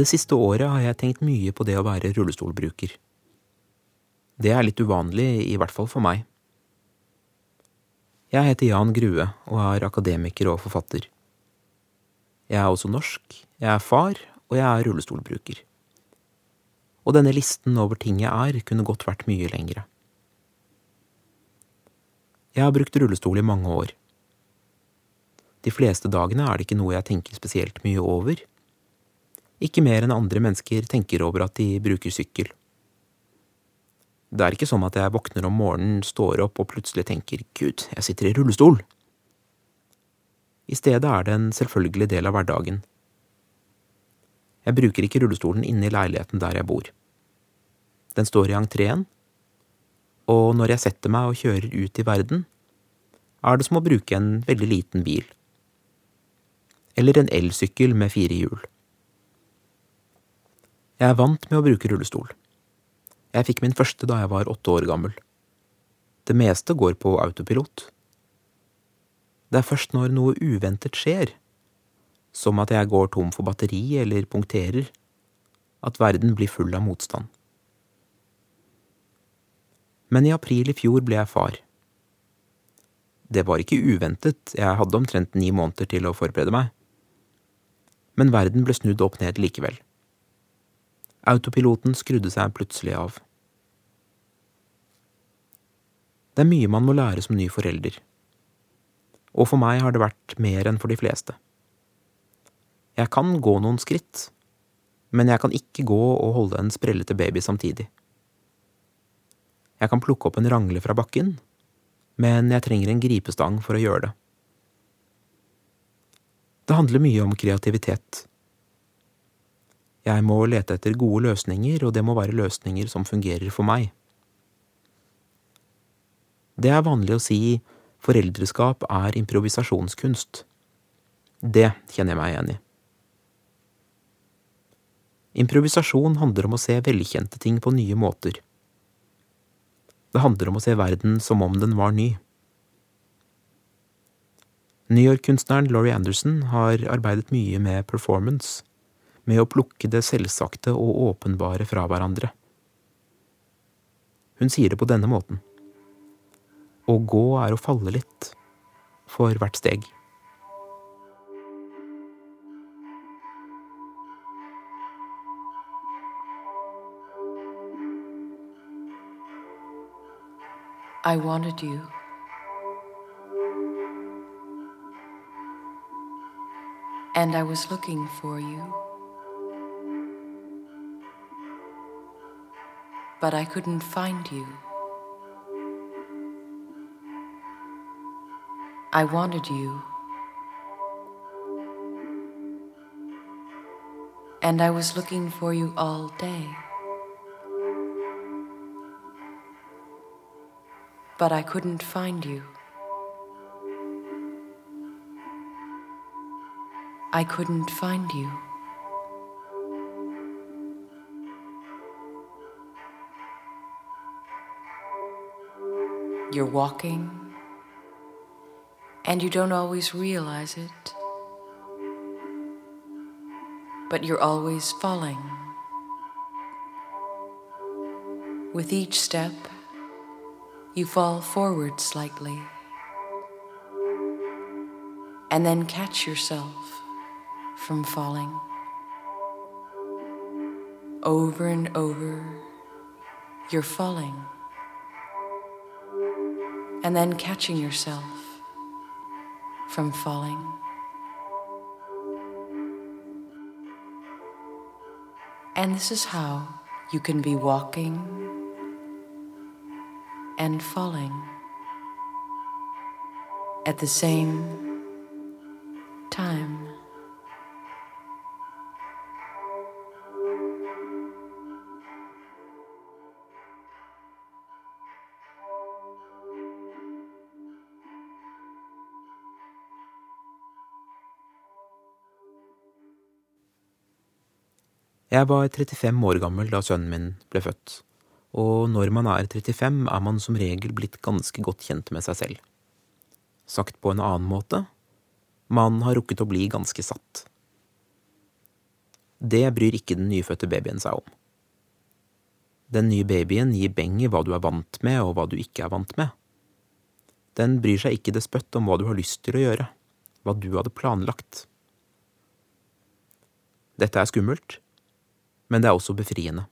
Det siste året har jeg tenkt mye på det å være rullestolbruker. Det er litt uvanlig, i hvert fall for meg. Jeg heter Jan Grue og er akademiker og forfatter. Jeg er også norsk, jeg er far, og jeg er rullestolbruker. Og denne listen over ting jeg er, kunne godt vært mye lengre. Jeg har brukt rullestol i mange år. De fleste dagene er det ikke noe jeg tenker spesielt mye over. Ikke mer enn andre mennesker tenker over at de bruker sykkel. Det er ikke sånn at jeg våkner om morgenen, står opp og plutselig tenker gud, jeg sitter i rullestol. I stedet er det en selvfølgelig del av hverdagen. Jeg bruker ikke rullestolen inne i leiligheten der jeg bor. Den står i entreen, og når jeg setter meg og kjører ut i verden, er det som å bruke en veldig liten bil. Eller en elsykkel med fire hjul. Jeg er vant med å bruke rullestol. Jeg fikk min første da jeg var åtte år gammel. Det meste går på autopilot. Det er først når noe uventet skjer, som at jeg går tom for batteri eller punkterer, at verden blir full av motstand men i april i fjor ble jeg far. Det var ikke uventet, jeg hadde omtrent ni måneder til å forberede meg. Men verden ble snudd opp ned likevel. Autopiloten skrudde seg plutselig av. Det er mye man må lære som ny forelder. Og for meg har det vært mer enn for de fleste. Jeg kan gå noen skritt, men jeg kan ikke gå og holde en sprellete baby samtidig. Jeg kan plukke opp en rangle fra bakken, men jeg trenger en gripestang for å gjøre det. Det handler mye om kreativitet. Jeg må lete etter gode løsninger, og det må være løsninger som fungerer for meg. Det er vanlig å si foreldreskap er improvisasjonskunst. Det kjenner jeg meg igjen i. Improvisasjon handler om å se velkjente ting på nye måter. Det handler om å se verden som om den var ny. New York-kunstneren Laurie Anderson har arbeidet mye med performance, med å plukke det selvsagte og åpenbare fra hverandre. Hun sier det på denne måten. Å gå er å falle litt, for hvert steg. I wanted you. And I was looking for you. But I couldn't find you. I wanted you. And I was looking for you all day. but I couldn't find you. I couldn't find you. You're walking, and you don't always realize it, but you're always falling. With each step, you fall forward slightly and then catch yourself from falling. Over and over, you're falling and then catching yourself from falling. And this is how you can be walking and falling at the same time. Jeg var 35 år gammel da sønnen min ble født og når man er 35, er man som regel blitt ganske godt kjent med seg selv. Sagt på en annen måte, man har rukket å bli ganske satt. Det bryr ikke den nyfødte babyen seg om. Den nye babyen gir beng i hva du er vant med og hva du ikke er vant med. Den bryr seg ikke det spøtt om hva du har lyst til å gjøre, hva du hadde planlagt. Dette er skummelt, men det er også befriende.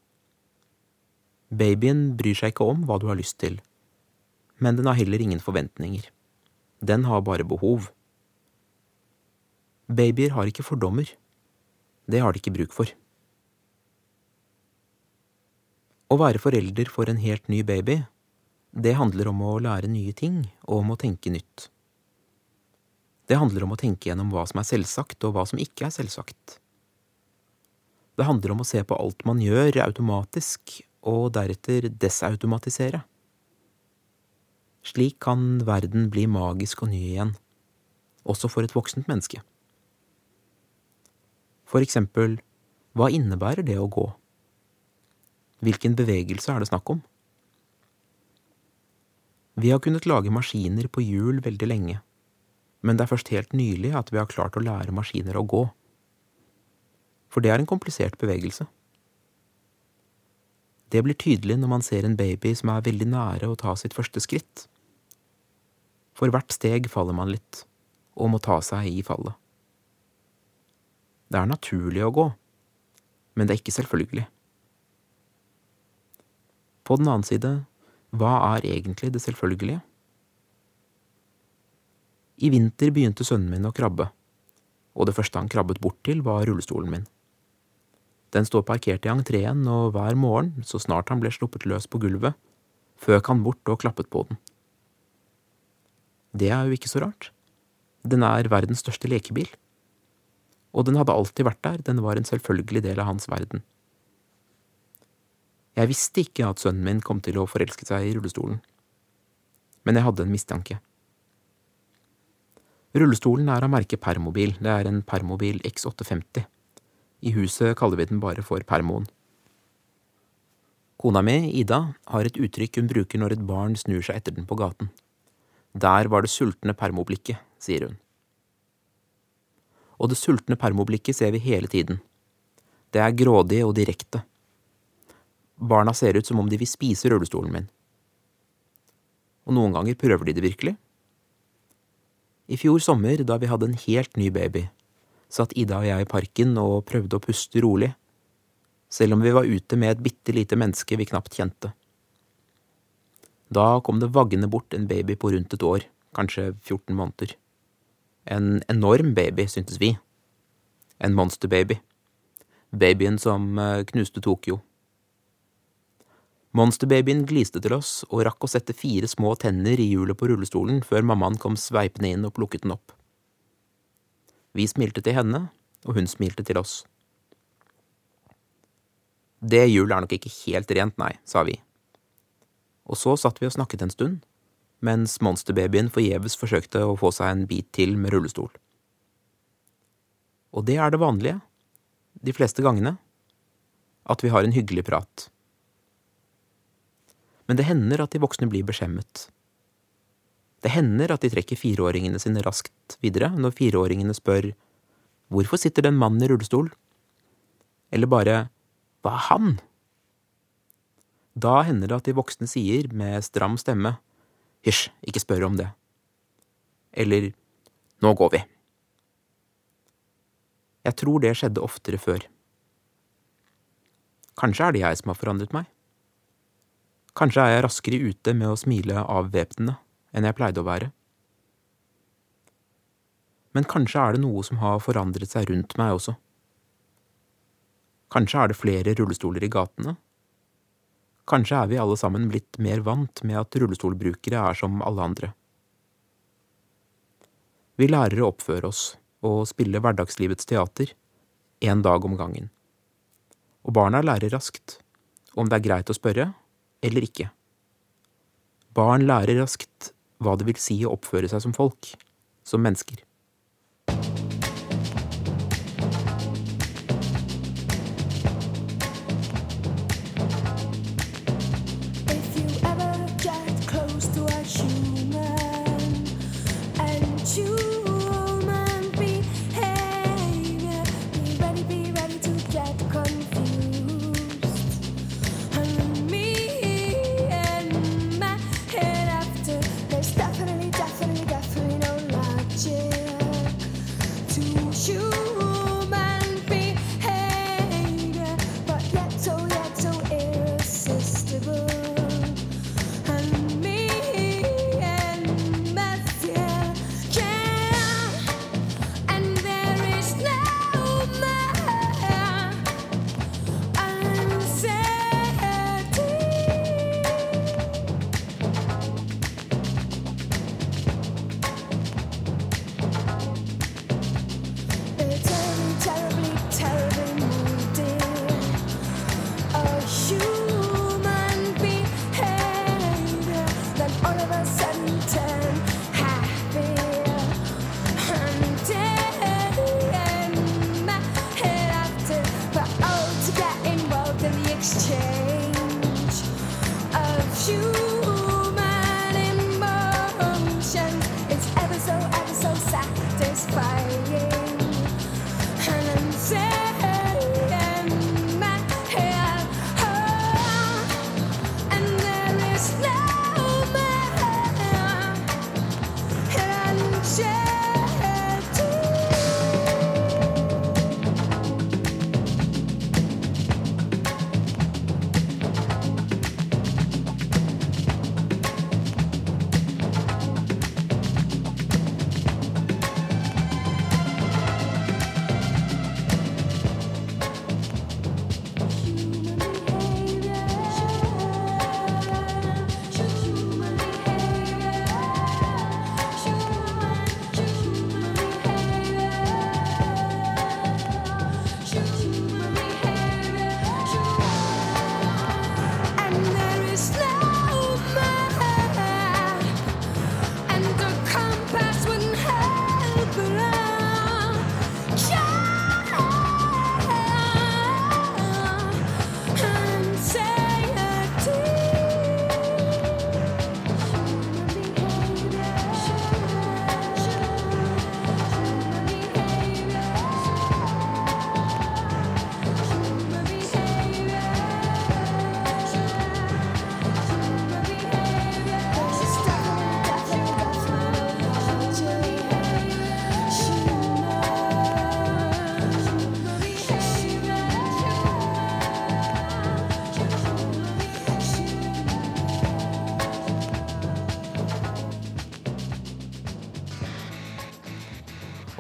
Babyen bryr seg ikke om hva du har lyst til, men den har heller ingen forventninger. Den har bare behov. Babyer har ikke fordommer. Det har de ikke bruk for. Å være forelder for en helt ny baby, det handler om å lære nye ting og om å tenke nytt. Det handler om å tenke gjennom hva som er selvsagt og hva som ikke er selvsagt. Det handler om å se på alt man gjør automatisk, og deretter desautomatisere. Slik kan verden bli magisk og ny igjen, også for et voksent menneske. For eksempel, hva innebærer det å gå? Hvilken bevegelse er det snakk om? Vi har kunnet lage maskiner på hjul veldig lenge, men det er først helt nylig at vi har klart å lære maskiner å gå. For det er en komplisert bevegelse. Det blir tydelig når man ser en baby som er veldig nære å ta sitt første skritt. For hvert steg faller man litt, og må ta seg i fallet. Det er naturlig å gå, men det er ikke selvfølgelig. På den annen side, hva er egentlig det selvfølgelige? I vinter begynte sønnen min å krabbe, og det første han krabbet bort til, var rullestolen min. Den står parkert i entreen, og hver morgen, så snart han ble sluppet løs på gulvet, føk han bort og klappet på den. Det er jo ikke så rart. Den er verdens største lekebil. Og den hadde alltid vært der, den var en selvfølgelig del av hans verden. Jeg visste ikke at sønnen min kom til å forelske seg i rullestolen, men jeg hadde en mistanke. Rullestolen er av merket Permobil, det er en Permobil X850. I huset kaller vi den bare for Permoen. Kona mi, Ida, har et uttrykk hun bruker når et barn snur seg etter den på gaten. Der var det sultne permoblikket, sier hun. Og det sultne permoblikket ser vi hele tiden. Det er grådig og direkte. Barna ser ut som om de vil spise rullestolen min. Og noen ganger prøver de det virkelig. I fjor sommer, da vi hadde en helt ny baby, satt Ida og jeg i parken og prøvde å puste rolig, selv om vi var ute med et bitte lite menneske vi knapt kjente. Da kom det vaggende bort en baby på rundt et år, kanskje 14 måneder. En enorm baby, syntes vi. En monsterbaby. Babyen som eh, knuste Tokyo. Monsterbabyen gliste til oss og rakk å sette fire små tenner i hjulet på rullestolen før mammaen kom sveipende inn og plukket den opp. Vi smilte til henne, og hun smilte til oss. Det hjulet er nok ikke helt rent, nei, sa vi. Og så satt vi og snakket en stund, mens monsterbabyen forgjeves forsøkte å få seg en bit til med rullestol. Og det er det vanlige, de fleste gangene, at vi har en hyggelig prat men det hender at de voksne blir beskjemmet. Det hender at de trekker fireåringene sine raskt videre når fireåringene spør hvorfor sitter det en mann i rullestol? Eller bare hva er han? Da hender det at de voksne sier med stram stemme hysj, ikke spør om det. Eller nå går vi. Jeg tror det skjedde oftere før. Kanskje er det jeg som har forandret meg? Kanskje er jeg raskere ute med å smile avvæpnende enn jeg pleide å være. Men kanskje er det noe som har forandret seg rundt meg også. Kanskje er det flere rullestoler i gatene. Kanskje er vi alle sammen blitt mer vant med at rullestolbrukere er som alle andre. Vi lærer å oppføre oss og spille hverdagslivets teater, én dag om gangen. Og barna lærer raskt om det er greit å spørre, eller ikke. Barn lærer raskt hva det vil si å oppføre seg som folk, som mennesker. choose.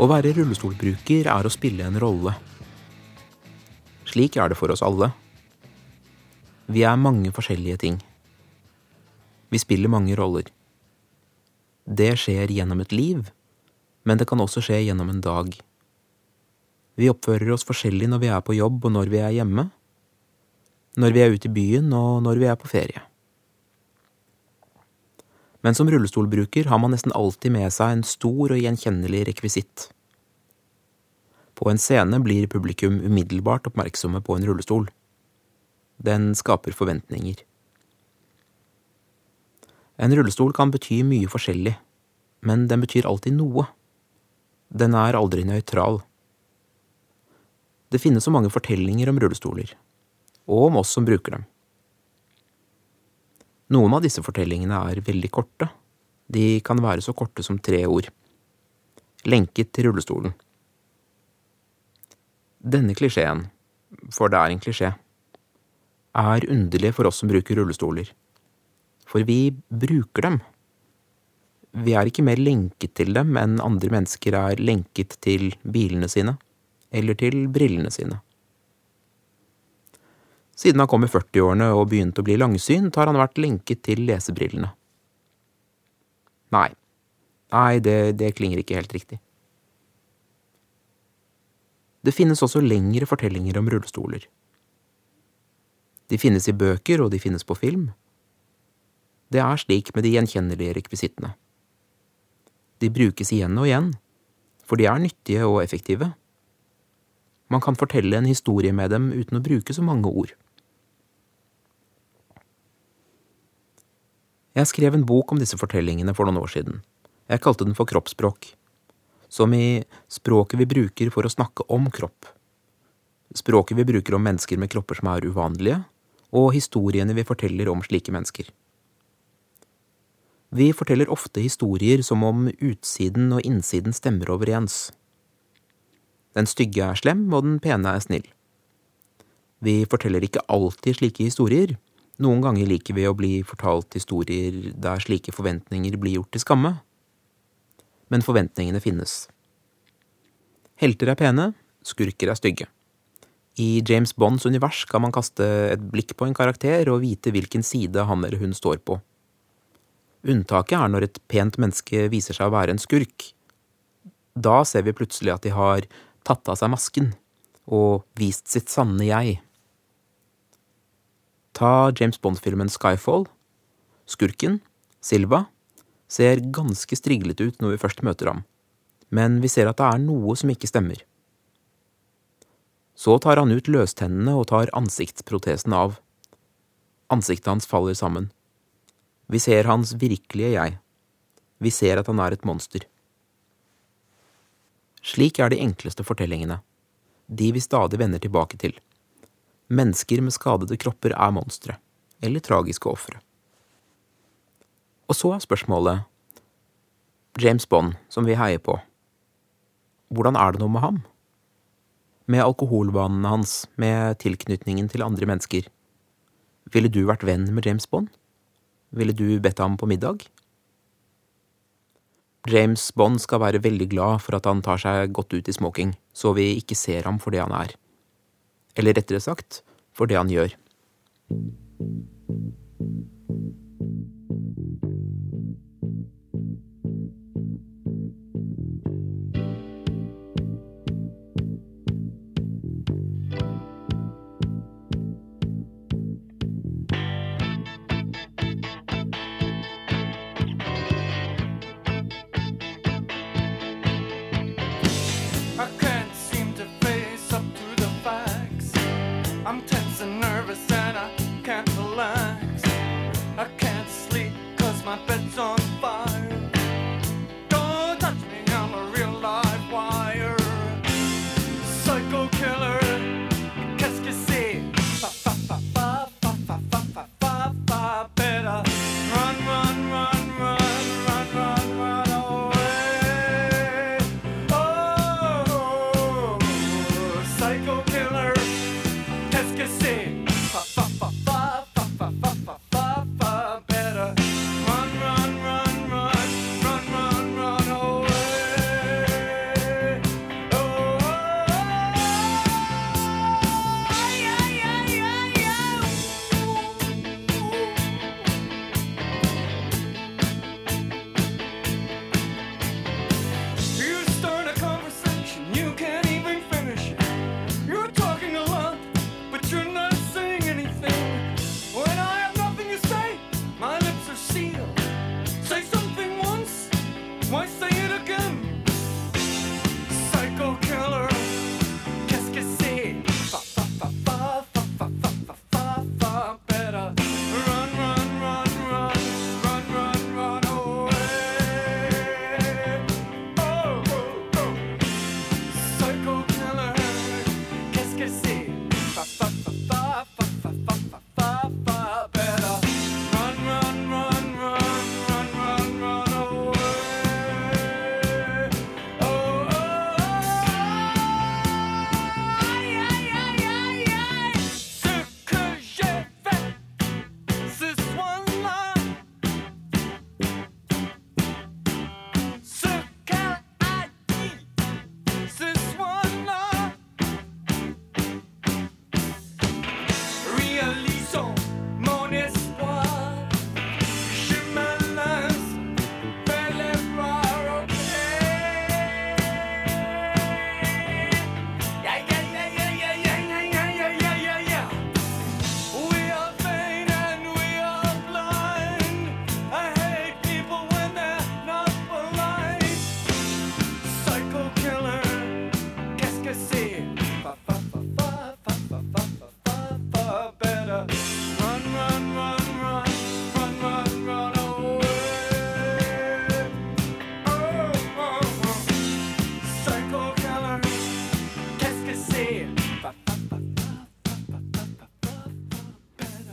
Å være rullestolbruker er å spille en rolle. Slik er det for oss alle. Vi er mange forskjellige ting. Vi spiller mange roller. Det skjer gjennom et liv, men det kan også skje gjennom en dag. Vi oppfører oss forskjellig når vi er på jobb og når vi er hjemme, når vi er ute i byen og når vi er på ferie. Men som rullestolbruker har man nesten alltid med seg en stor og gjenkjennelig rekvisitt. På en scene blir publikum umiddelbart oppmerksomme på en rullestol. Den skaper forventninger. En rullestol kan bety mye forskjellig, men den betyr alltid noe. Den er aldri nøytral. Det finnes så mange fortellinger om rullestoler, og om oss som bruker dem. Noen av disse fortellingene er veldig korte. De kan være så korte som tre ord. Lenket til rullestolen. Denne klisjeen, for det er en klisjé, er underlig for oss som bruker rullestoler. For vi bruker dem. Vi er ikke mer lenket til dem enn andre mennesker er lenket til bilene sine, eller til brillene sine. Siden han kom i 40-årene og begynte å bli langsynt, har han vært lenket til lesebrillene. Nei, nei, det, det klinger ikke helt riktig. Det finnes også lengre fortellinger om rullestoler. De finnes i bøker, og de finnes på film. Det er slik med de gjenkjennelige rekvisittene. De brukes igjen og igjen, for de er nyttige og effektive. Man kan fortelle en historie med dem uten å bruke så mange ord. Jeg skrev en bok om disse fortellingene for noen år siden. Jeg kalte den for Kroppsspråk, som i språket vi bruker for å snakke om kropp. Språket vi bruker om mennesker med kropper som er uvanlige, og historiene vi forteller om slike mennesker. Vi forteller ofte historier som om utsiden og innsiden stemmer overens. Den stygge er slem, og den pene er snill. Vi forteller ikke alltid slike historier. Noen ganger liker vi å bli fortalt historier der slike forventninger blir gjort til skamme. Men forventningene finnes. Helter er pene, skurker er stygge. I James Bonds univers kan man kaste et blikk på en karakter og vite hvilken side han eller hun står på. Unntaket er når et pent menneske viser seg å være en skurk. Da ser vi plutselig at de har tatt av seg masken og vist sitt sanne jeg. Ta James Bond-filmen Skyfall. Skurken, Silva, ser ganske striglete ut når vi først møter ham, men vi ser at det er noe som ikke stemmer. Så tar han ut løstennene og tar ansiktsprotesen av. Ansiktet hans faller sammen. Vi ser hans virkelige jeg. Vi ser at han er et monster. Slik er de enkleste fortellingene, de vi stadig vender tilbake til. Mennesker med skadede kropper er monstre, eller tragiske ofre. Og så er spørsmålet James Bond, som vi heier på, hvordan er det noe med ham? Med alkoholvanene hans, med tilknytningen til andre mennesker. Ville du vært venn med James Bond? Ville du bedt ham på middag? James Bond skal være veldig glad for at han tar seg godt ut i smoking, så vi ikke ser ham for det han er. Eller rettere sagt, for det han gjør.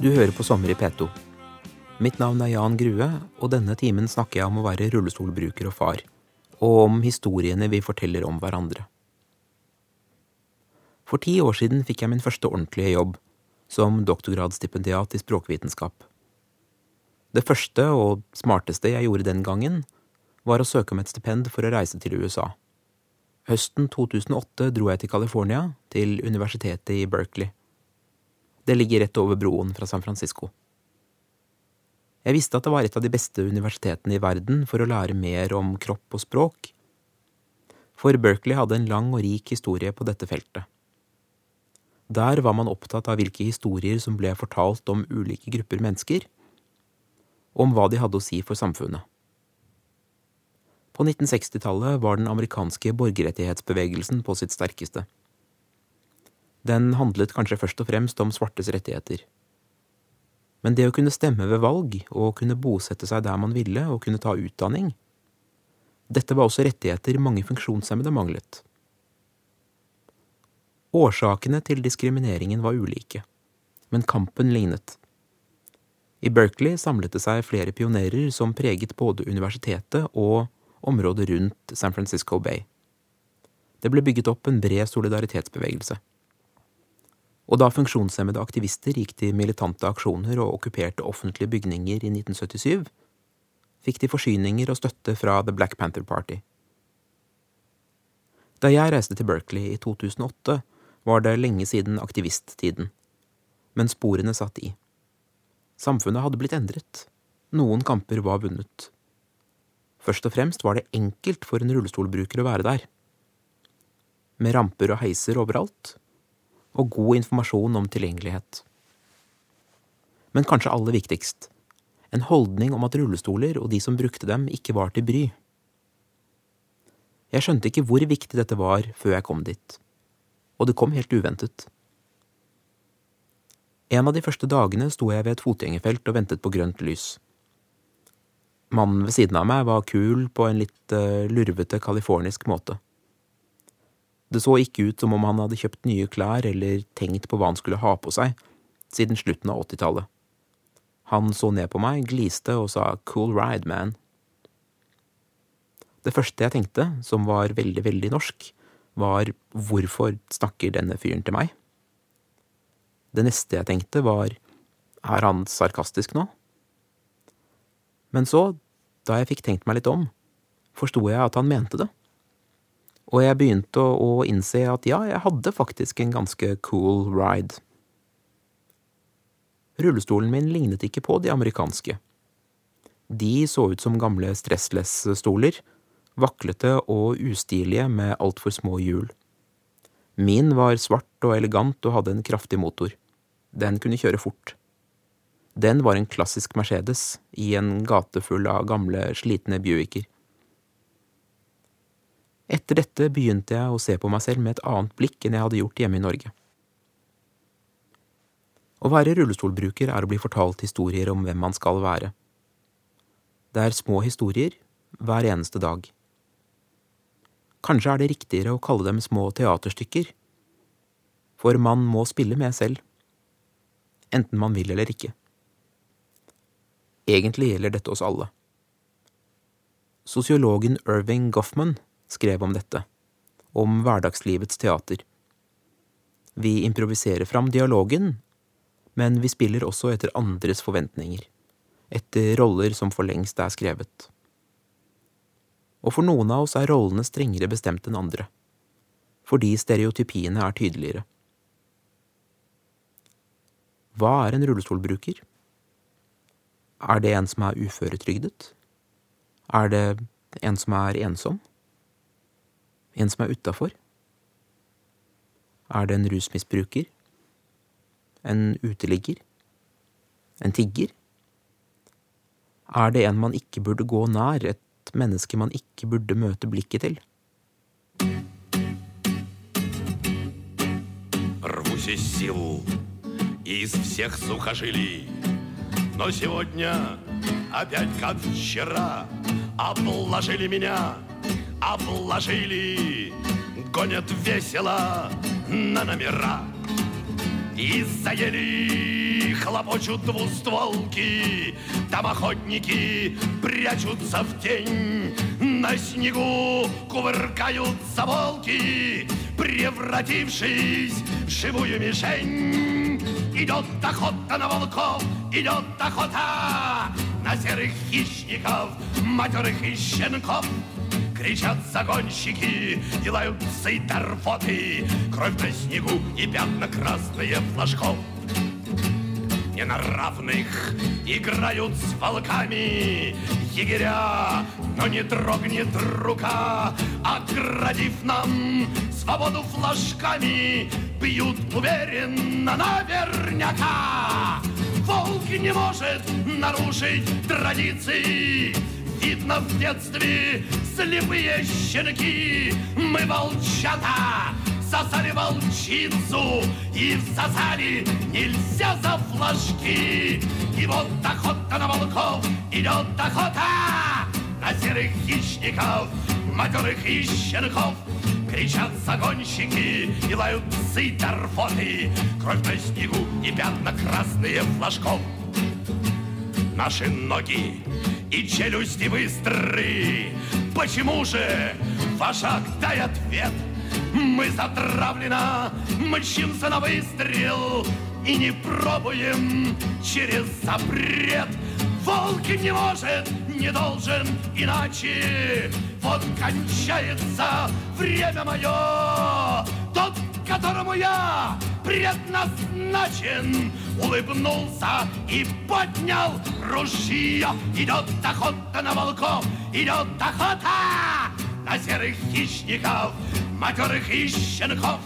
Du hører på Sommer i P2. Mitt navn er Jan Grue, og denne timen snakker jeg om å være rullestolbruker og far, og om historiene vi forteller om hverandre. For ti år siden fikk jeg min første ordentlige jobb, som doktorgradsstipendiat i språkvitenskap. Det første og smarteste jeg gjorde den gangen, var å søke om et stipend for å reise til USA. Høsten 2008 dro jeg til California, til universitetet i Berkeley. Det ligger rett over broen fra San Francisco. Jeg visste at det var et av de beste universitetene i verden for å lære mer om kropp og språk, for Berkeley hadde en lang og rik historie på dette feltet. Der var man opptatt av hvilke historier som ble fortalt om ulike grupper mennesker, og om hva de hadde å si for samfunnet. På 1960-tallet var den amerikanske borgerrettighetsbevegelsen på sitt sterkeste. Den handlet kanskje først og fremst om svartes rettigheter. Men det å kunne stemme ved valg, og kunne bosette seg der man ville og kunne ta utdanning, Dette var også rettigheter mange funksjonshemmede manglet. Årsakene til diskrimineringen var ulike, men kampen lignet. I Berkeley samlet det seg flere pionerer som preget både universitetet og området rundt San Francisco Bay. Det ble bygget opp en bred solidaritetsbevegelse. Og da funksjonshemmede aktivister gikk til militante aksjoner og okkuperte offentlige bygninger i 1977, fikk de forsyninger og støtte fra The Black Panther Party. Da jeg reiste til Berkeley i 2008, var det lenge siden aktivisttiden, men sporene satt i. Samfunnet hadde blitt endret. Noen kamper var vunnet. Først og fremst var det enkelt for en rullestolbruker å være der. Med ramper og heiser overalt, og god informasjon om tilgjengelighet. Men kanskje aller viktigst, en holdning om at rullestoler og de som brukte dem, ikke var til bry. Jeg skjønte ikke hvor viktig dette var før jeg kom dit, og det kom helt uventet. En av de første dagene sto jeg ved et fotgjengerfelt og ventet på grønt lys. Mannen ved siden av meg var kul på en litt uh, lurvete californisk måte. Det så ikke ut som om han hadde kjøpt nye klær eller tenkt på hva han skulle ha på seg siden slutten av åttitallet. Han så ned på meg, gliste og sa cool ride, man. Det første jeg tenkte, som var veldig, veldig norsk, var hvorfor snakker denne fyren til meg? Det neste jeg tenkte, var er han sarkastisk nå? Men så, da jeg fikk tenkt meg litt om, forsto jeg at han mente det. Og jeg begynte å, å innse at ja, jeg hadde faktisk en ganske cool ride. Rullestolen min lignet ikke på de amerikanske. De så ut som gamle stressless-stoler, vaklete og ustilige med altfor små hjul. Min var svart og elegant og hadde en kraftig motor. Den kunne kjøre fort. Den var en klassisk Mercedes i en gate full av gamle, slitne Buicker. Etter dette begynte jeg å se på meg selv med et annet blikk enn jeg hadde gjort hjemme i Norge. Å være rullestolbruker er å bli fortalt historier om hvem man skal være. Det er små historier hver eneste dag. Kanskje er det riktigere å kalle dem små teaterstykker, for man må spille med selv, enten man vil eller ikke. Egentlig gjelder dette oss alle. Sosiologen Irving Goffman skrev om dette, om hverdagslivets teater. Vi improviserer fram dialogen, men vi spiller også etter andres forventninger, etter roller som for lengst er skrevet. Og for noen av oss er rollene strengere bestemt enn andre, fordi stereotypiene er tydeligere. Hva er en rullestolbruker? Er det en som er uføretrygdet? Er det en som er ensom? En som er utafor? Er det en rusmisbruker? En uteligger? En tigger? Er det en man ikke burde gå nær, et menneske man ikke burde møte blikket til? Рвусь из сил, из всех сухожилий. Но сегодня опять как вчера Обложили меня, Обложили. Гонят весело на номера. Из-за ели хлопочут двустволки Там охотники прячутся в тень. На снегу кувыркаются волки Превратившись в живую мишень Идет охота на волков, идет охота На серых хищников, матерых и щенков Кричат загонщики, и лают псы торфоты Кровь на снегу и пятна красные флажков не на равных играют с волками егеря, но не дрогнет рука, оградив нам свободу флажками, бьют уверенно наверняка. Волк не может нарушить традиции, видно в детстве слепые щенки, мы волчата, Сосали волчицу и всосали нельзя за флажки. И вот охота на волков, идет охота на серых хищников, матерых и щенков. Кричат загонщики и лают псы торфоты, Кровь на снегу и пятна красные флажков. Наши ноги и челюсти быстры. Почему же, вожак, дай ответ? Мы затравлено мчимся на выстрел И не пробуем через запрет Волк не может, не должен иначе Вот кончается время мое Тот, которому я предназначен Улыбнулся и поднял ружье Идет охота на волков, идет охота на серых хищников, матерых и щенков.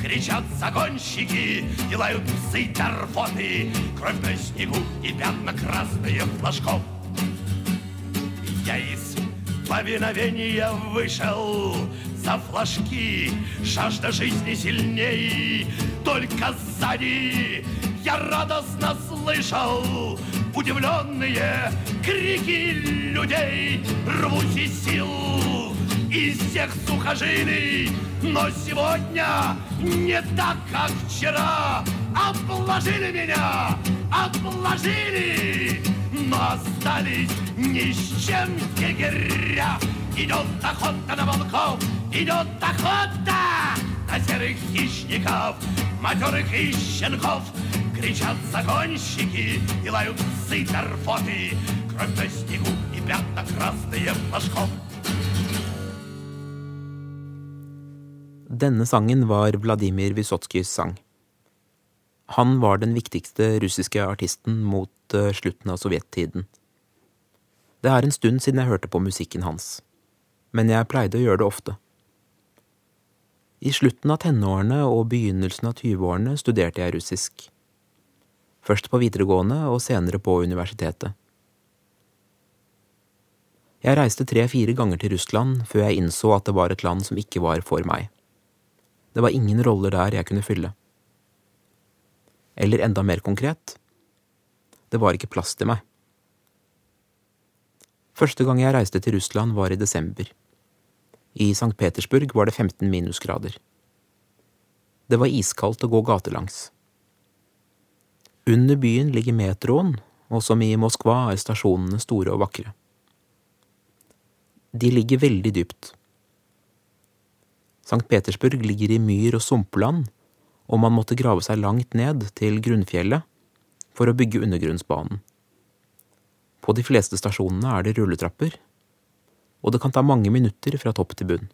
Кричат загонщики и лают псы торфоты, Кровь на снегу и пятна красные флажков. Я из повиновения вышел. За флажки, Жажда жизни сильней, только сзади я радостно слышал Удивленные крики людей. Рвусь из сил из всех сухожилий. Но сегодня не так, как вчера Обложили меня, обложили! Но остались ни с чем егеря Идет охота на волков, идет охота На серых хищников, матерых и щенков. Кричат загонщики и лают псы торфоты Кровь на снегу и пятна красные флажков Denne sangen var Vladimir Vysotskijs sang. Han var den viktigste russiske artisten mot eh, slutten av sovjettiden. Det er en stund siden jeg hørte på musikken hans, men jeg pleide å gjøre det ofte. I slutten av tenårene og begynnelsen av 20-årene studerte jeg russisk. Først på videregående og senere på universitetet. Jeg reiste tre–fire ganger til Russland før jeg innså at det var et land som ikke var for meg. Det var ingen roller der jeg kunne fylle. Eller enda mer konkret, det var ikke plass til meg. Første gang jeg reiste til Russland var i desember. I St. Petersburg var det 15 minusgrader. Det var iskaldt å gå gatelangs. Under byen ligger metroen, og som i Moskva er stasjonene store og vakre. De ligger veldig dypt. St. Petersburg ligger i myr og sumpland, og man måtte grave seg langt ned til grunnfjellet for å bygge undergrunnsbanen. På de fleste stasjonene er det rulletrapper, og det kan ta mange minutter fra topp til bunn.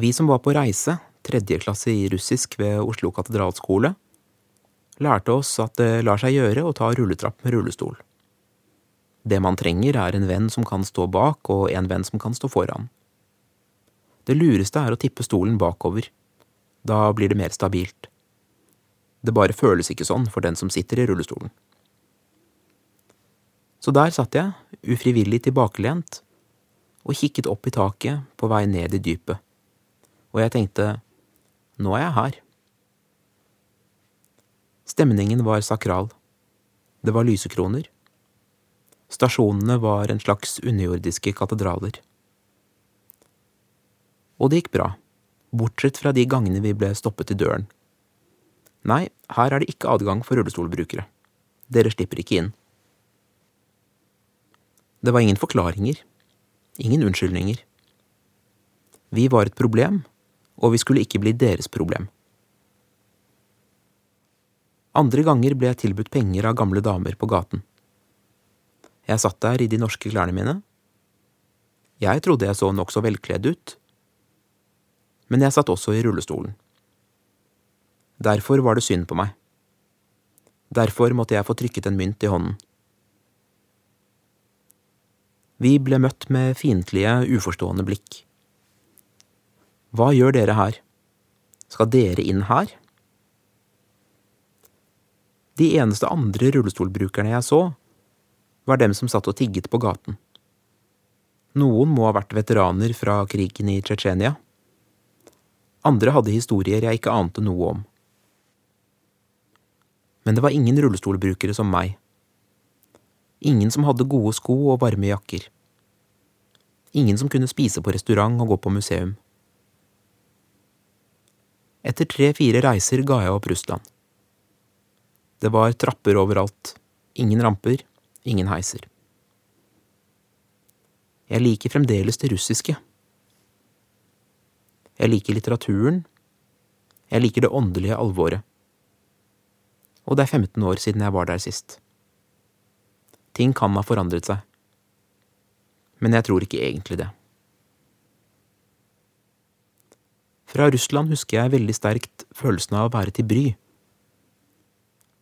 Vi som var på reise, tredje klasse i russisk ved Oslo katedralskole, lærte oss at det lar seg gjøre å ta rulletrapp med rullestol. Det man trenger, er en venn som kan stå bak, og en venn som kan stå foran. Det lureste er å tippe stolen bakover. Da blir det mer stabilt. Det bare føles ikke sånn for den som sitter i rullestolen. Så der satt jeg, ufrivillig tilbakelent, og kikket opp i taket på vei ned i dypet, og jeg tenkte, nå er jeg her. Stemningen var sakral. Det var lysekroner. Stasjonene var en slags underjordiske katedraler. Og det gikk bra, bortsett fra de gangene vi ble stoppet i døren. Nei, her er det ikke adgang for rullestolbrukere. Dere slipper ikke inn. Det var ingen forklaringer, ingen unnskyldninger. Vi var et problem, og vi skulle ikke bli deres problem. Andre ganger ble jeg tilbudt penger av gamle damer på gaten. Jeg satt der i de norske klærne mine. Jeg trodde jeg så nokså velkledd ut, men jeg satt også i rullestolen. Derfor var det synd på meg. Derfor måtte jeg få trykket en mynt i hånden. Vi ble møtt med fiendtlige, uforstående blikk. Hva gjør dere her? Skal dere inn her? De eneste andre rullestolbrukerne jeg så, var dem som satt og tigget på gaten. Noen må ha vært veteraner fra krigen i Tsjetsjenia. Andre hadde historier jeg ikke ante noe om. Men det var ingen rullestolbrukere som meg. Ingen som hadde gode sko og varme jakker. Ingen som kunne spise på restaurant og gå på museum. Etter tre–fire reiser ga jeg opp Russland. Det var trapper overalt, ingen ramper, ingen heiser. Jeg liker fremdeles det russiske. Jeg liker litteraturen, jeg liker det åndelige alvoret. Og det er 15 år siden jeg var der sist. Ting kan ha forandret seg. Men jeg tror ikke egentlig det. Fra Russland husker jeg veldig sterkt følelsen av å være til bry.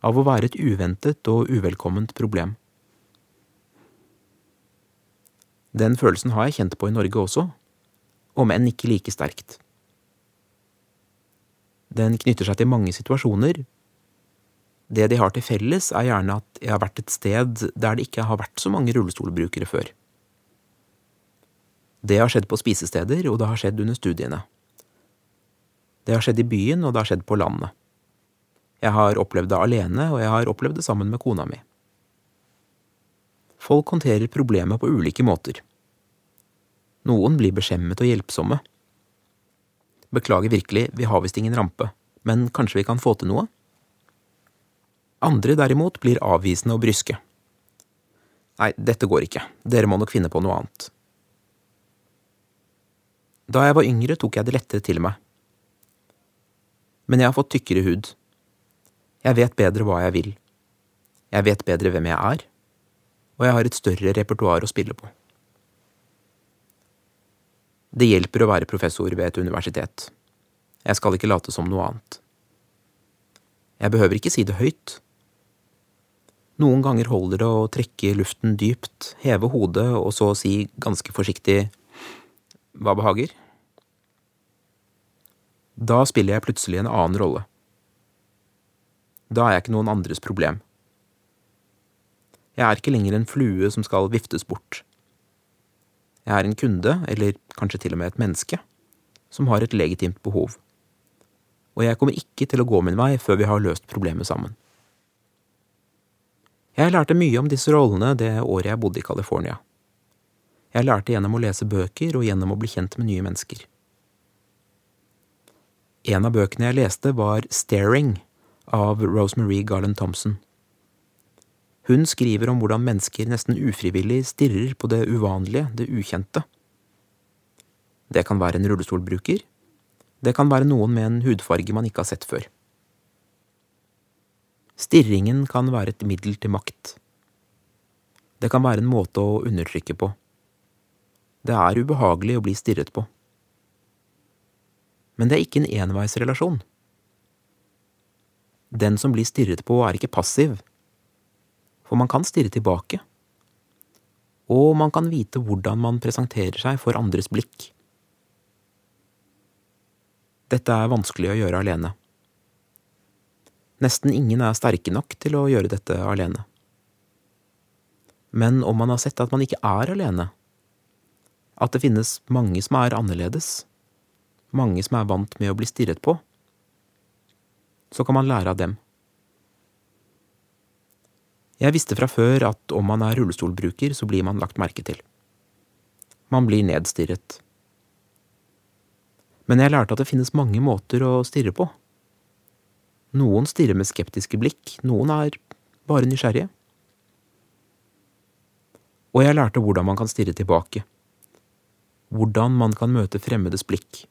Av å være et uventet og uvelkomment problem. Den følelsen har jeg kjent på i Norge også, om enn ikke like sterkt. Den knytter seg til mange situasjoner. Det de har til felles, er gjerne at jeg har vært et sted der det ikke har vært så mange rullestolbrukere før. Det har skjedd på spisesteder, og det har skjedd under studiene. Det har skjedd i byen, og det har skjedd på landet. Jeg har opplevd det alene, og jeg har opplevd det sammen med kona mi. Folk håndterer problemet på ulike måter. Noen blir beskjemmet og hjelpsomme. Beklager virkelig, vi har visst ingen rampe, men kanskje vi kan få til noe? Andre derimot blir avvisende og bryske. Nei, dette går ikke, dere må nok finne på noe annet. Da jeg var yngre, tok jeg det lettere til meg men jeg har fått tykkere hud. Jeg vet bedre hva jeg vil. Jeg vet bedre hvem jeg er, og jeg har et større repertoar å spille på. Det hjelper å være professor ved et universitet. Jeg skal ikke late som noe annet. Jeg behøver ikke si det høyt. Noen ganger holder det å trekke luften dypt, heve hodet og så si ganske forsiktig hva behager? Da spiller jeg plutselig en annen rolle. Da er jeg ikke noen andres problem. Jeg er ikke lenger en flue som skal viftes bort. Jeg er en kunde, eller kanskje til og med et menneske, som har et legitimt behov. Og jeg kommer ikke til å gå min vei før vi har løst problemet sammen. Jeg lærte mye om disse rollene det året jeg bodde i California. Jeg lærte gjennom å lese bøker og gjennom å bli kjent med nye mennesker. En av bøkene jeg leste, var Staring av Rosemarie Garland Thompson. Hun skriver om hvordan mennesker nesten ufrivillig stirrer på det uvanlige, det ukjente. Det kan være en rullestolbruker. Det kan være noen med en hudfarge man ikke har sett før. Stirringen kan være et middel til makt. Det kan være en måte å undertrykke på. Det er ubehagelig å bli stirret på men det er ikke en enveisrelasjon. Den som blir stirret på, er ikke passiv, for man kan stirre tilbake. Og man kan vite hvordan man presenterer seg for andres blikk. Dette er vanskelig å gjøre alene. Nesten ingen er sterke nok til å gjøre dette alene. Men om man har sett at man ikke er alene, at det finnes mange som er annerledes, mange som er vant med å bli stirret på, så kan man lære av dem. Jeg visste fra før at om man er rullestolbruker, så blir man lagt merke til. Man blir nedstirret. Men jeg lærte at det finnes mange måter å stirre på. Noen stirrer med skeptiske blikk, noen er bare nysgjerrige. Og jeg lærte hvordan man kan stirre tilbake. Hvordan man kan møte fremmedes blikk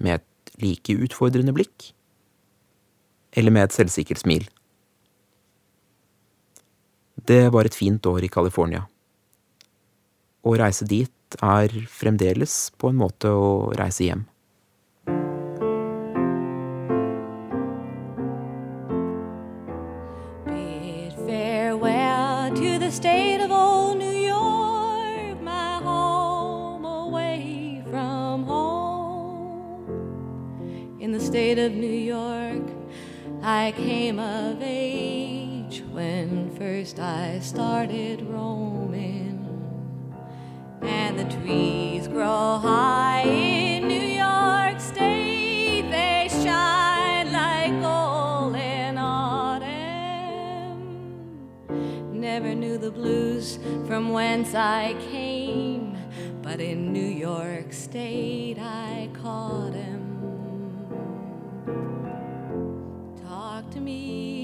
med et like utfordrende blikk, eller med et selvsikkert smil. Det var et fint år i California. Å reise dit er fremdeles på en måte å reise hjem. State of New York, I came of age first I started roaming. And the trees grow high in New York State, they shine like gold in autumn. Never knew the blues from whence I came, but in New York State I caught him. Talk to me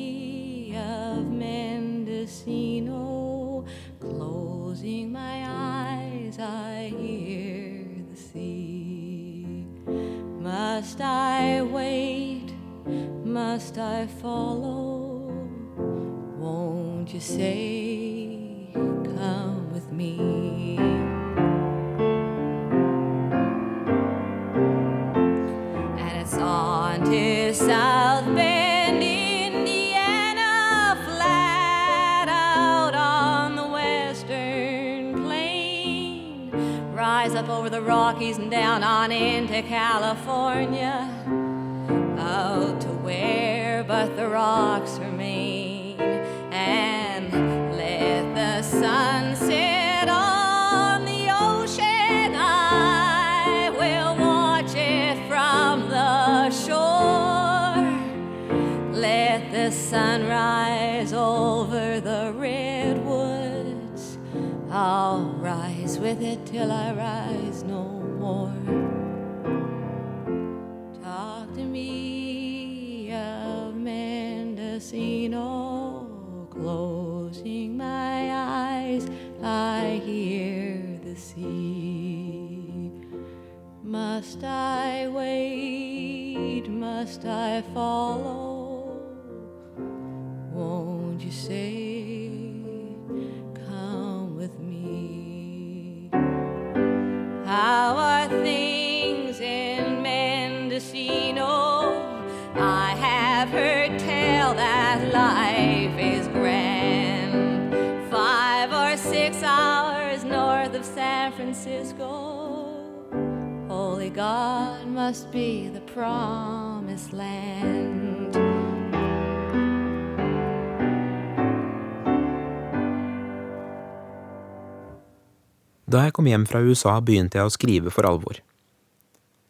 Mendocino, closing my eyes, I hear the sea. Must I wait? Must I follow? Won't you say, come with me? Over the Rockies and down on into California, out to where but the rocks remain, and let the sun set on the ocean. I will watch it from the shore. Let the sun rise over the redwoods. I'll rise with it till I rise God must be the promised land. Da jeg kom hjem fra USA, begynte jeg å skrive for alvor.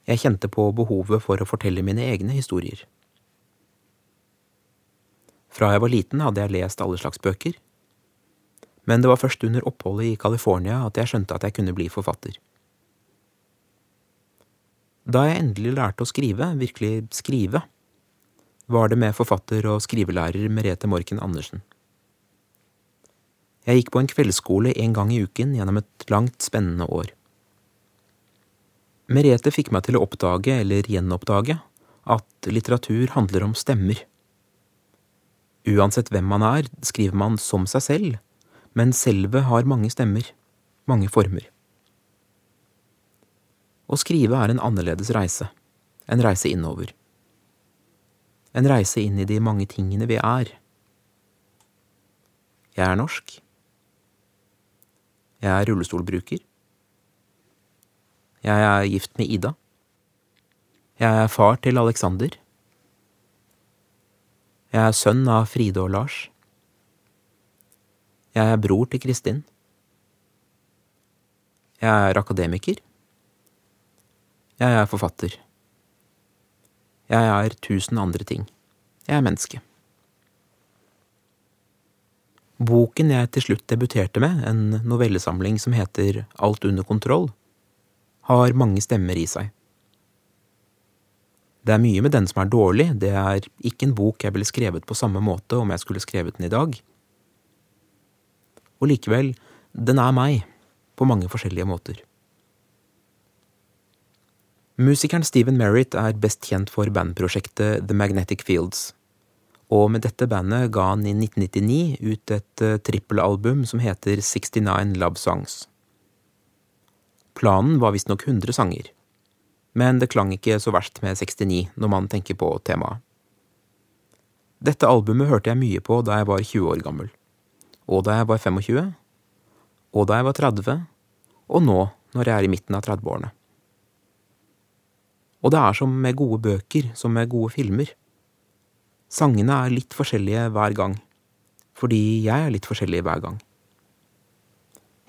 Jeg kjente på behovet for å fortelle mine egne historier. Fra jeg var liten hadde jeg lest alle slags bøker, men det var først under oppholdet i California at jeg skjønte at jeg kunne bli forfatter. Da jeg endelig lærte å skrive, virkelig skrive, var det med forfatter og skrivelærer Merete Morken Andersen. Jeg gikk på en kveldsskole en gang i uken gjennom et langt, spennende år. Merete fikk meg til å oppdage, eller gjenoppdage, at litteratur handler om stemmer. Uansett hvem man er, skriver man som seg selv, men selve har mange stemmer, mange former. Å skrive er en annerledes reise, en reise innover. En reise inn i de mange tingene vi er. Jeg er norsk. Jeg er rullestolbruker. Jeg er gift med Ida. Jeg er far til Alexander. Jeg er sønn av Fride og Lars. Jeg er bror til Kristin. Jeg er akademiker. Jeg er forfatter. Jeg er tusen andre ting. Jeg er menneske. Boken jeg til slutt debuterte med, en novellesamling som heter Alt under kontroll, har mange stemmer i seg. Det er mye med den som er dårlig, det er ikke en bok jeg ville skrevet på samme måte om jeg skulle skrevet den i dag. Og likevel, den er meg, på mange forskjellige måter. Musikeren Stephen Merritt er best kjent for bandprosjektet The Magnetic Fields, og med dette bandet ga han i 1999 ut et uh, trippelalbum som heter 69 Love Songs. Planen var visstnok 100 sanger, men det klang ikke så verst med 69 når man tenker på temaet. Dette albumet hørte jeg mye på da jeg var 20 år gammel, og da jeg var 25, og da jeg var 30, og nå når jeg er i midten av 30-årene. Og det er som med gode bøker, som med gode filmer. Sangene er litt forskjellige hver gang, fordi jeg er litt forskjellig hver gang.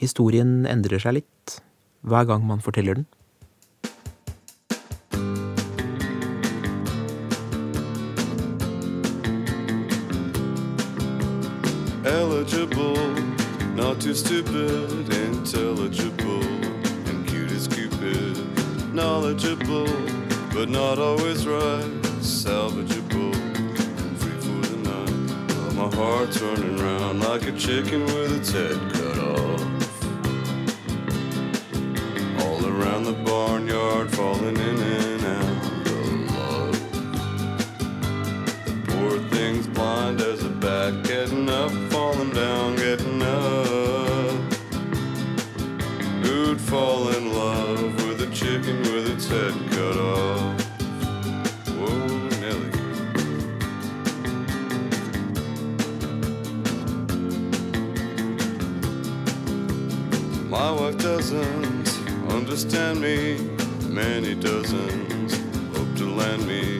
Historien endrer seg litt hver gang man forteller den. eligible, not too stupid, intelligible, and cute as Cupid, knowledgeable, but not always right, salvageable, free for the night. But my heart's running round like a chicken with its head cut off. All around the barnyard, falling in and out of love. The poor thing's blind as a bat, getting up, falling down, getting My wife doesn't understand me. Many dozens hope to land me.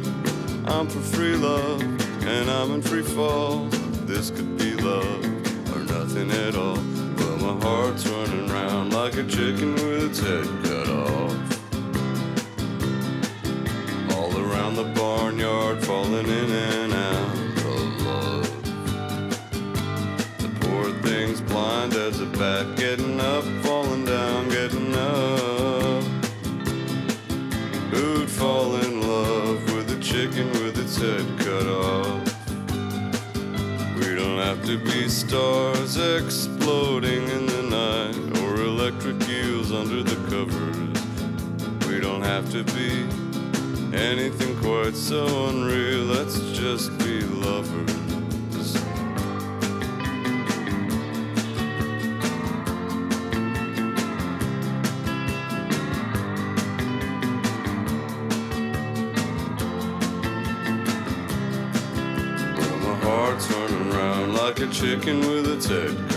I'm for free love, and I'm in free fall. This could be love or nothing at all. But my heart's running round like a chicken with its head cut off. All around the barnyard, falling in and out blind as a bat, getting up, falling down, getting up. Who'd fall in love with a chicken with its head cut off? We don't have to be stars exploding in the night or electric eels under the covers. We don't have to be anything quite so unreal. Let's just be lovers. Chicken with its head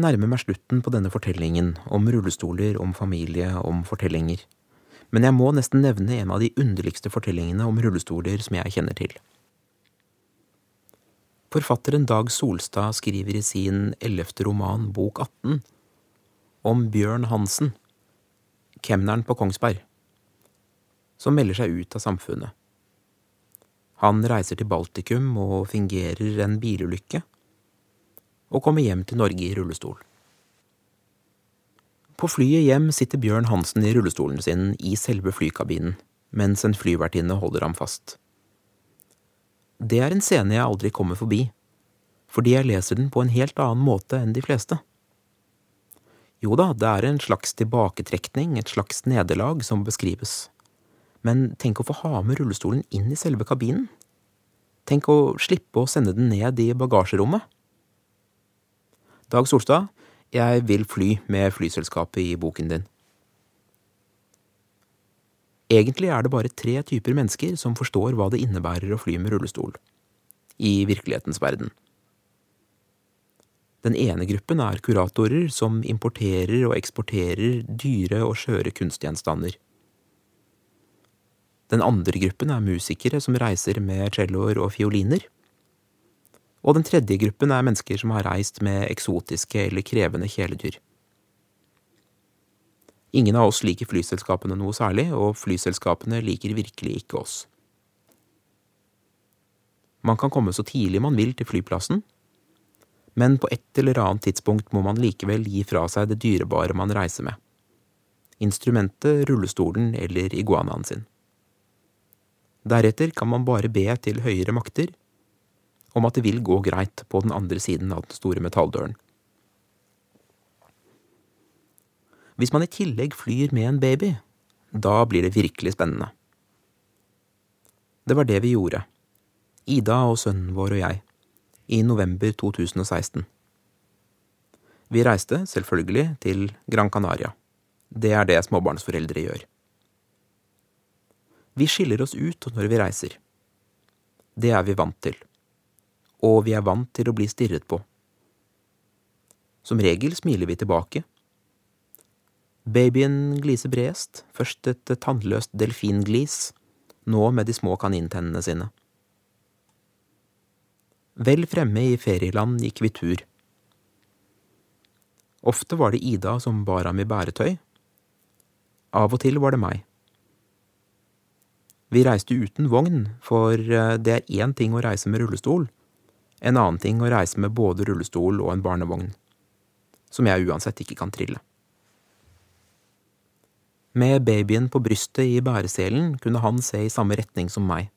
Nærmer meg slutten på denne fortellingen om rullestoler, om familie, om fortellinger. Men jeg må nesten nevne en av de underligste fortellingene om rullestoler som jeg kjenner til. Forfatteren Dag Solstad skriver i sin ellevte roman Bok 18 om Bjørn Hansen, kemneren på Kongsberg, som melder seg ut av samfunnet. Han reiser til Baltikum og fingerer en bilulykke og kommer hjem til Norge i rullestol. På flyet hjem sitter Bjørn Hansen i rullestolen sin i selve flykabinen, mens en flyvertinne holder ham fast. Det er en scene jeg aldri kommer forbi, fordi jeg leser den på en helt annen måte enn de fleste. Jo da, det er en slags tilbaketrekning, et slags nederlag, som beskrives. Men tenk å få ha med rullestolen inn i selve kabinen. Tenk å slippe å sende den ned i bagasjerommet. Dag Solstad, jeg vil fly med flyselskapet i boken din. Egentlig er det bare tre typer mennesker som forstår hva det innebærer å fly med rullestol. I virkelighetens verden. Den ene gruppen er kuratorer som importerer og eksporterer dyre og skjøre kunstgjenstander. Den andre gruppen er musikere som reiser med celloer og fioliner. Og den tredje gruppen er mennesker som har reist med eksotiske eller krevende kjæledyr. Ingen av oss liker flyselskapene noe særlig, og flyselskapene liker virkelig ikke oss. Man kan komme så tidlig man vil til flyplassen, men på et eller annet tidspunkt må man likevel gi fra seg det dyrebare man reiser med. Instrumentet, rullestolen eller iguanaen sin. Deretter kan man bare be til høyere makter om at det vil gå greit på den andre siden av den store metalldøren. Hvis man i tillegg flyr med en baby, da blir det virkelig spennende. Det var det vi gjorde, Ida og sønnen vår og jeg, i november 2016. Vi reiste, selvfølgelig, til Gran Canaria. Det er det småbarnsforeldre gjør. Vi skiller oss ut når vi reiser. Det er vi vant til. Og vi er vant til å bli stirret på. Som regel smiler vi tilbake, Babyen gliser bredest, først et tannløst delfinglis, nå med de små kanintennene sine. Vel fremme i ferieland gikk vi tur. Ofte var det Ida som bar ham i bæretøy. Av og til var det meg. Vi reiste uten vogn, for eh, det er én ting å reise med rullestol, en annen ting å reise med både rullestol og en barnevogn, som jeg uansett ikke kan trille. Med babyen på brystet i bæreselen kunne han se i samme retning som meg.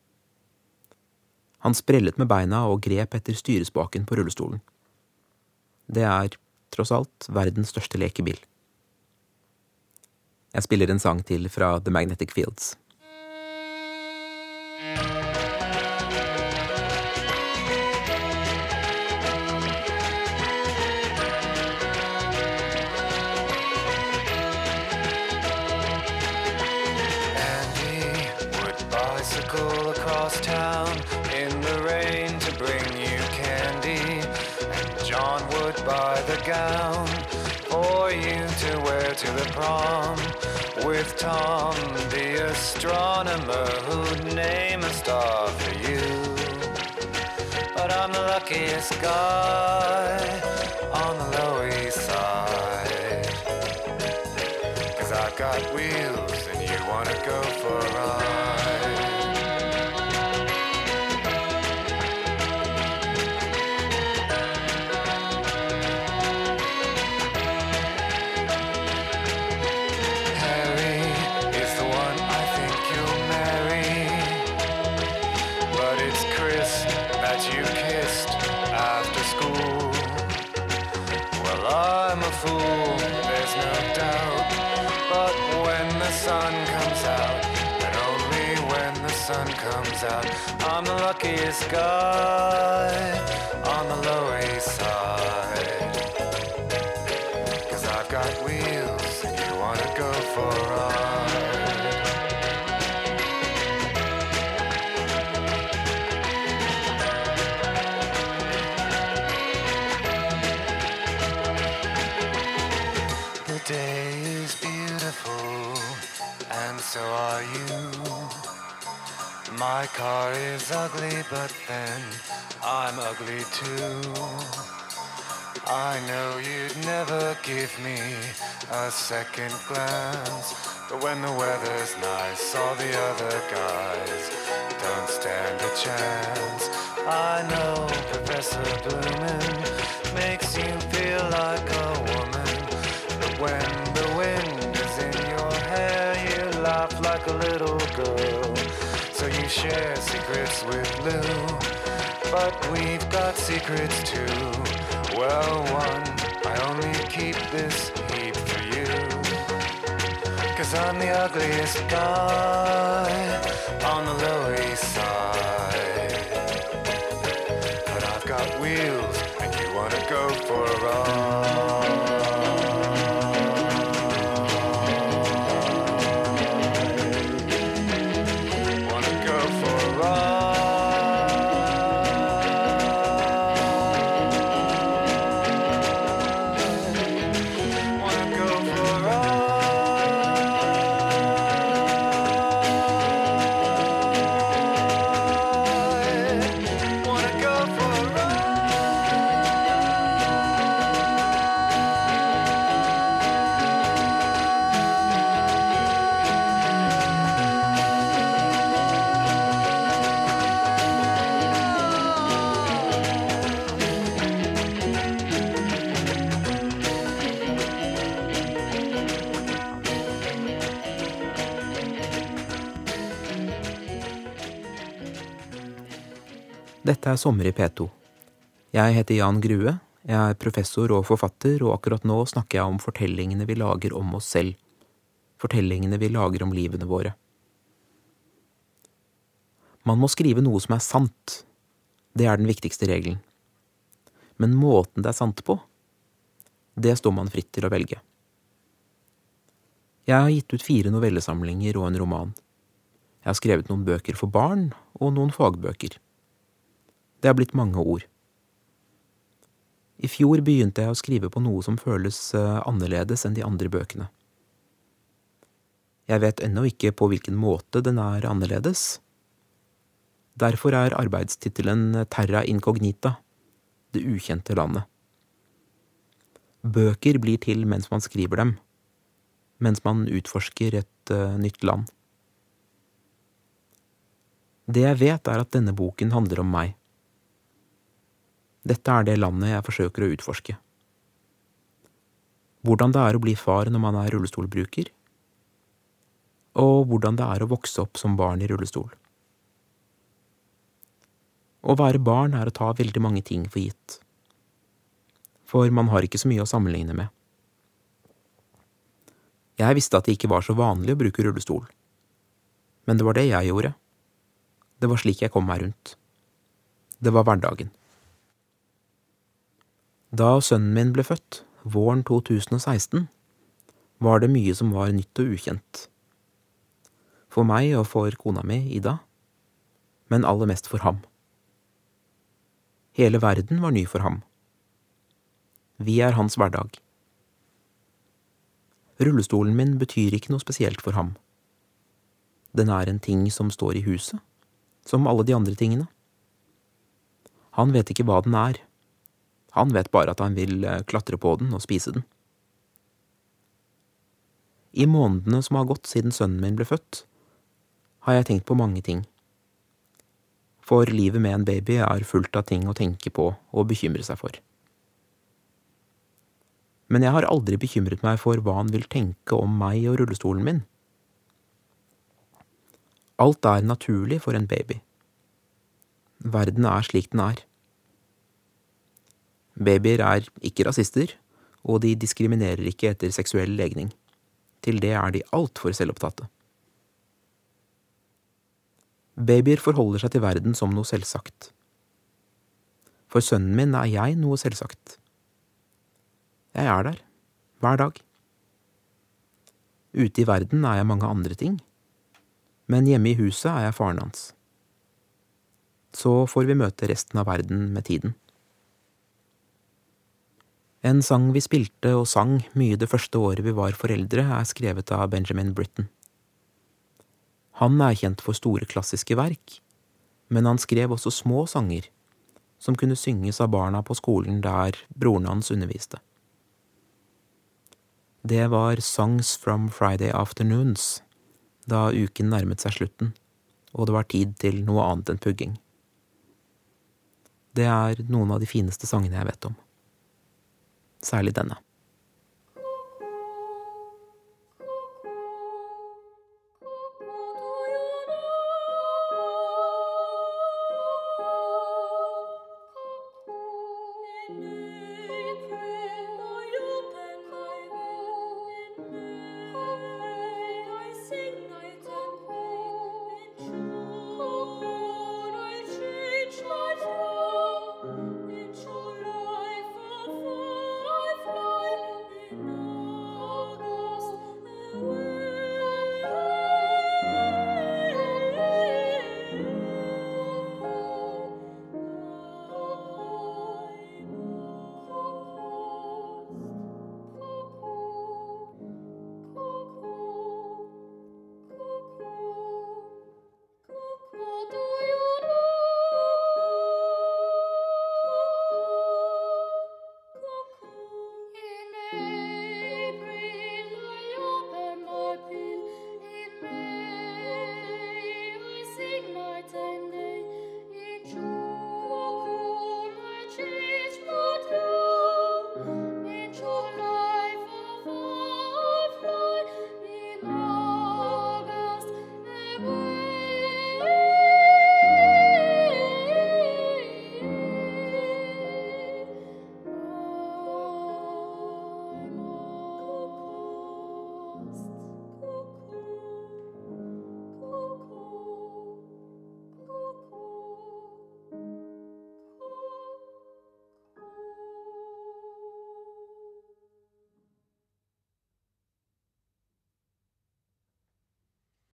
Han sprellet med beina og grep etter styrespaken på rullestolen. Det er, tross alt, verdens største lekebil. Jeg spiller en sang til fra The Magnetic Fields. Bicycle across town in the rain to bring you candy. And John would buy the gown for you to wear to the prom. With Tom, the astronomer, who'd name a star for you. But I'm the luckiest guy on the Lower East Side. Cause I've got wheels luckiest guy on the Lower East Side. Cause I've got wheels, and you wanna go for a ride. My car is ugly, but then I'm ugly too. I know you'd never give me a second glance, but when the weather's nice, all the other guys don't stand a chance. I know Professor Bloomin makes you feel like a share secrets with Lou, but we've got secrets too. Well, one, I only keep this heap for you. Cause I'm the ugliest guy on the Lower East Side. But I've got wheels, and you wanna go for a ride. Dette er Sommer i P2. Jeg heter Jan Grue, jeg er professor og forfatter, og akkurat nå snakker jeg om fortellingene vi lager om oss selv. Fortellingene vi lager om livene våre. Man må skrive noe som er sant. Det er den viktigste regelen. Men måten det er sant på, det står man fritt til å velge. Jeg har gitt ut fire novellesamlinger og en roman. Jeg har skrevet noen bøker for barn og noen fagbøker. Det har blitt mange ord. I fjor begynte jeg å skrive på noe som føles eh, annerledes enn de andre bøkene. Jeg vet ennå ikke på hvilken måte den er annerledes. Derfor er arbeidstittelen Terra incognita, det ukjente landet. Bøker blir til mens man skriver dem, mens man utforsker et uh, nytt land. Det jeg vet, er at denne boken handler om meg. Dette er det landet jeg forsøker å utforske. Hvordan det er å bli far når man er rullestolbruker, og hvordan det er å vokse opp som barn i rullestol. Å være barn er å ta veldig mange ting for gitt, for man har ikke så mye å sammenligne med. Jeg visste at det ikke var så vanlig å bruke rullestol, men det var det jeg gjorde. Det var slik jeg kom meg rundt. Det var hverdagen. Da sønnen min ble født, våren 2016, var det mye som var nytt og ukjent. For meg og for kona mi, Ida, men aller mest for ham. Hele verden var ny for ham. Vi er hans hverdag. Rullestolen min betyr ikke noe spesielt for ham. Den er en ting som står i huset, som alle de andre tingene. Han vet ikke hva den er. Han vet bare at han vil eh, klatre på den og spise den. I månedene som har gått siden sønnen min ble født, har jeg tenkt på mange ting. For livet med en baby er fullt av ting å tenke på og bekymre seg for. Men jeg har aldri bekymret meg for hva han vil tenke om meg og rullestolen min. Alt er naturlig for en baby. Verden er slik den er. Babyer er ikke rasister, og de diskriminerer ikke etter seksuell legning. Til det er de altfor selvopptatte. Babyer forholder seg til verden som noe selvsagt. For sønnen min er jeg noe selvsagt. Jeg er der, hver dag. Ute i verden er jeg mange andre ting, men hjemme i huset er jeg faren hans. Så får vi møte resten av verden med tiden. En sang vi spilte og sang mye det første året vi var foreldre, er skrevet av Benjamin Britten. Han er kjent for store klassiske verk, men han skrev også små sanger, som kunne synges av barna på skolen der broren hans underviste. Det var Songs from Friday Afternoons, da uken nærmet seg slutten, og det var tid til noe annet enn pugging. Det er noen av de fineste sangene jeg vet om særlig denne.